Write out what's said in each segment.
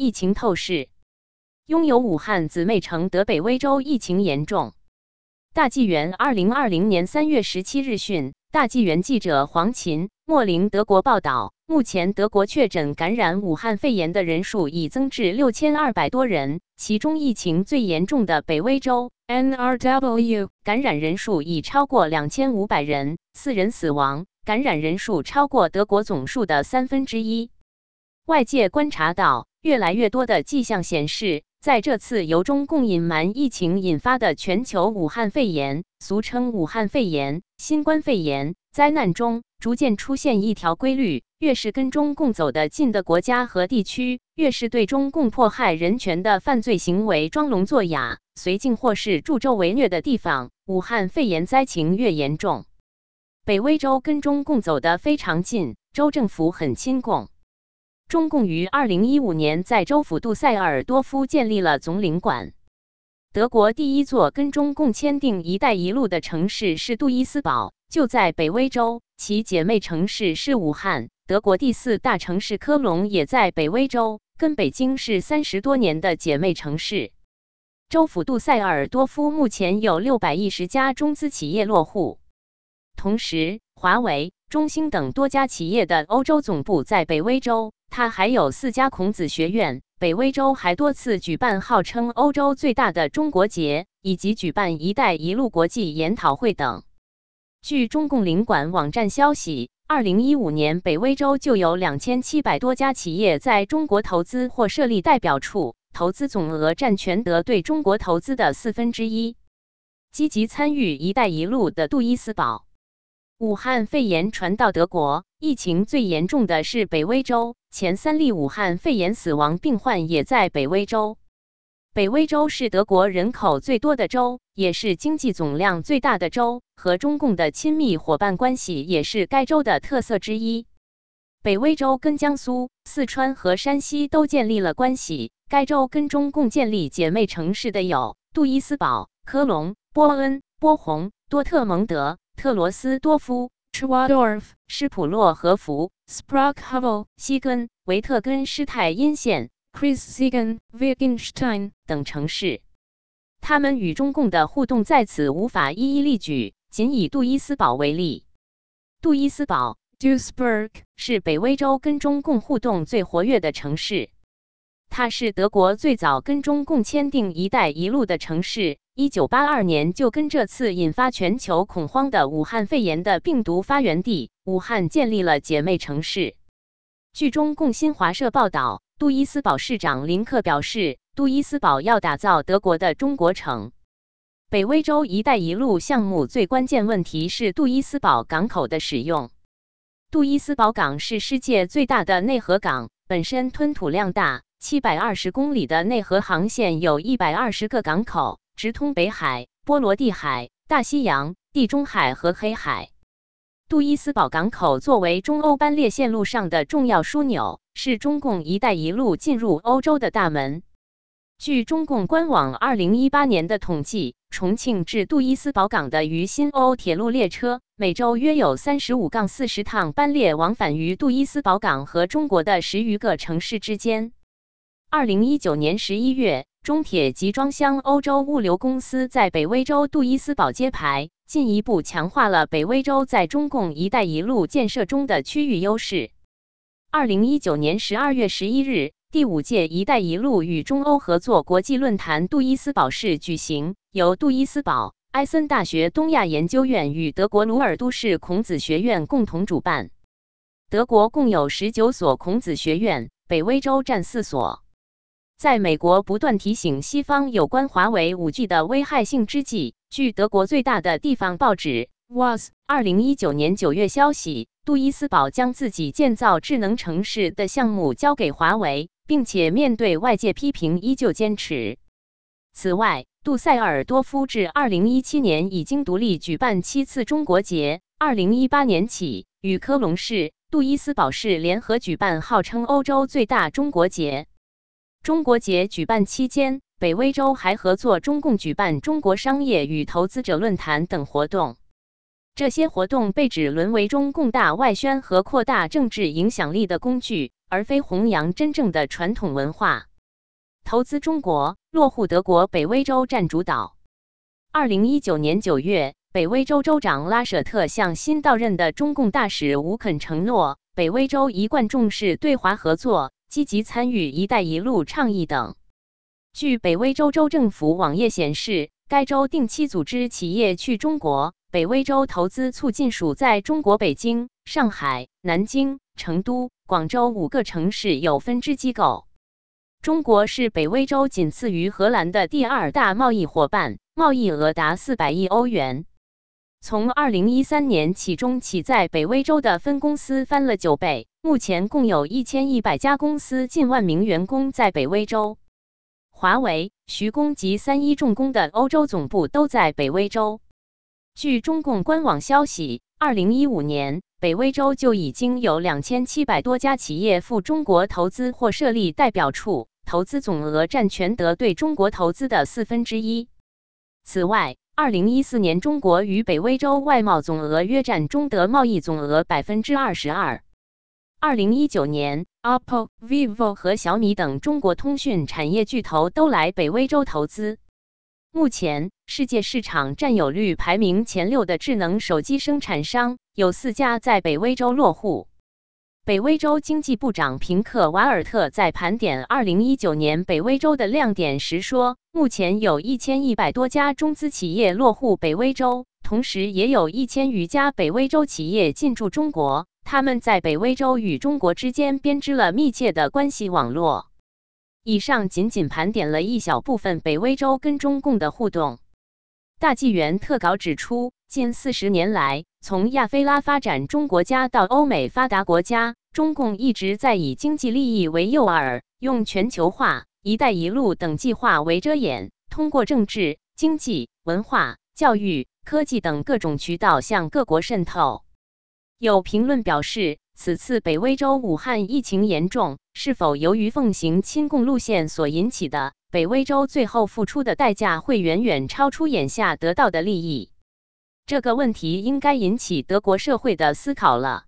疫情透视：拥有武汉姊妹城的北威州疫情严重。大纪元二零二零年三月十七日讯，大纪元记者黄琴、莫林德国报道，目前德国确诊感染武汉肺炎的人数已增至六千二百多人，其中疫情最严重的北威州 （NRW） 感染人数已超过两千五百人，四人死亡，感染人数超过德国总数的三分之一。外界观察到，越来越多的迹象显示，在这次由中共隐瞒疫情引发的全球武汉肺炎（俗称武汉肺炎、新冠肺炎）灾难中，逐渐出现一条规律：越是跟中共走得近的国家和地区，越是对中共迫害人权的犯罪行为装聋作哑、绥靖或是助纣为虐的地方，武汉肺炎灾情越严重。北威州跟中共走得非常近，州政府很亲共。中共于二零一五年在州府杜塞尔多夫建立了总领馆。德国第一座跟中共签订“一带一路”的城市是杜伊斯堡，就在北威州，其姐妹城市是武汉。德国第四大城市科隆也在北威州，跟北京是三十多年的姐妹城市。州府杜塞尔多夫目前有六百一十家中资企业落户，同时华为、中兴等多家企业的欧洲总部在北威州。它还有四家孔子学院，北威州还多次举办号称欧洲最大的中国节，以及举办“一带一路”国际研讨会等。据中共领馆网站消息，二零一五年北威州就有两千七百多家企业在中国投资或设立代表处，投资总额占全德对中国投资的四分之一。积极参与“一带一路”的杜伊斯堡。武汉肺炎传到德国，疫情最严重的是北威州，前三例武汉肺炎死亡病患也在北威州。北威州是德国人口最多的州，也是经济总量最大的州，和中共的亲密伙伴关系也是该州的特色之一。北威州跟江苏、四川和山西都建立了关系。该州跟中共建立姐妹城市的有杜伊斯堡、科隆、波恩、波鸿、多特蒙德。特罗斯多夫、施瓦多尔夫、施普洛和福、Sprachhovel、西根、维特根施泰因县、c h r i s s i g e n、Wittgenstein 等城市，他们与中共的互动在此无法一一例举，仅以杜伊斯堡为例。杜伊斯堡 （Duisburg） 是北威州跟中共互动最活跃的城市。它是德国最早跟中共签订“一带一路”的城市。一九八二年就跟这次引发全球恐慌的武汉肺炎的病毒发源地武汉建立了姐妹城市。据中共新华社报道，杜伊斯堡市长林克表示，杜伊斯堡要打造德国的中国城。北威州“一带一路”项目最关键问题是杜伊斯堡港口的使用。杜伊斯堡港是世界最大的内河港，本身吞吐量大。七百二十公里的内河航线有一百二十个港口，直通北海、波罗的海、大西洋、地中海和黑海。杜伊斯堡港口作为中欧班列线路上的重要枢纽，是中共“一带一路”进入欧洲的大门。据中共官网二零一八年的统计，重庆至杜伊斯堡港的渝新欧铁路列车每周约有三十五杠四十趟班列往返于杜伊斯堡港和中国的十余个城市之间。二零一九年十一月，中铁集装箱欧洲物流公司在北威州杜伊斯堡揭牌，进一步强化了北威州在中共“一带一路”建设中的区域优势。二零一九年十二月十一日，第五届“一带一路”与中欧合作国际论坛杜伊斯堡市举行，由杜伊斯堡埃森大学东亚研究院与德国鲁尔都市孔子学院共同主办。德国共有十九所孔子学院，北威州占四所。在美国不断提醒西方有关华为五 G 的危害性之际，据德国最大的地方报纸 Was 二零一九年九月消息，杜伊斯堡将自己建造智能城市的项目交给华为，并且面对外界批评依旧坚持。此外，杜塞尔多夫至二零一七年已经独立举办七次中国节，二零一八年起与科隆市、杜伊斯堡市联合举办号称欧洲最大中国节。中国节举办期间，北威州还合作中共举办中国商业与投资者论坛等活动。这些活动被指沦为中共大外宣和扩大政治影响力的工具，而非弘扬真正的传统文化。投资中国，落户德国北威州占主导。二零一九年九月，北威州州长拉舍特向新到任的中共大使吴肯承诺，北威州一贯重视对华合作，积极参与“一带一路”倡议等。据北威州州政府网页显示，该州定期组织企业去中国。北威州投资促进署在中国北京、上海、南京、成都、广州五个城市有分支机构。中国是北威州仅次于荷兰的第二大贸易伙伴。贸易额达四百亿欧元。从二零一三年起，中企在北威州的分公司翻了九倍，目前共有一千一百家公司，近万名员工在北威州。华为、徐工及三一重工的欧洲总部都在北威州。据中共官网消息，二零一五年，北威州就已经有两千七百多家企业赴中国投资或设立代表处，投资总额占全德对中国投资的四分之一。此外，二零一四年中国与北威州外贸总额约占中德贸易总额百分之二十二。二零一九年，OPPO、vivo 和小米等中国通讯产业巨头都来北威州投资。目前，世界市场占有率排名前六的智能手机生产商有四家在北威州落户。北威州经济部长平克·瓦尔特在盘点2019年北威州的亮点时说：“目前有一千一百多家中资企业落户北威州，同时也有一千余家北威州企业进驻中国。他们在北威州与中国之间编织了密切的关系网络。”以上仅仅盘点了一小部分北威州跟中共的互动。大纪元特稿指出，近四十年来，从亚非拉发展中国家到欧美发达国家，中共一直在以经济利益为诱饵，用全球化、一带一路等计划为遮掩，通过政治、经济、文化、教育、科技等各种渠道向各国渗透。有评论表示，此次北威州武汉疫情严重，是否由于奉行亲共路线所引起的？北威州最后付出的代价会远远超出眼下得到的利益，这个问题应该引起德国社会的思考了。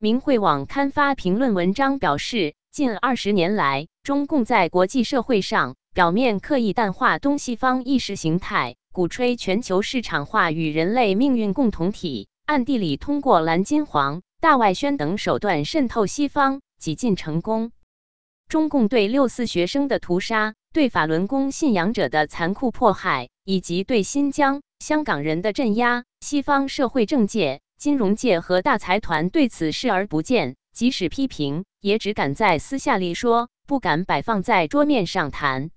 明慧网刊发评论文章表示，近二十年来，中共在国际社会上表面刻意淡化东西方意识形态，鼓吹全球市场化与人类命运共同体，暗地里通过蓝金黄、大外宣等手段渗透西方，几近成功。中共对六四学生的屠杀。对法轮功信仰者的残酷迫害，以及对新疆、香港人的镇压，西方社会政界、金融界和大财团对此视而不见，即使批评，也只敢在私下里说，不敢摆放在桌面上谈。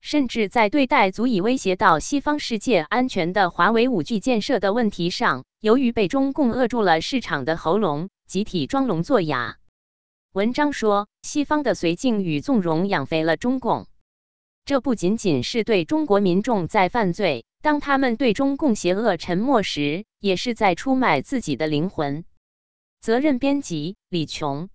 甚至在对待足以威胁到西方世界安全的华为五 G 建设的问题上，由于被中共扼住了市场的喉咙，集体装聋作哑。文章说，西方的绥靖与纵容养肥了中共。这不仅仅是对中国民众在犯罪，当他们对中共邪恶沉默时，也是在出卖自己的灵魂。责任编辑：李琼。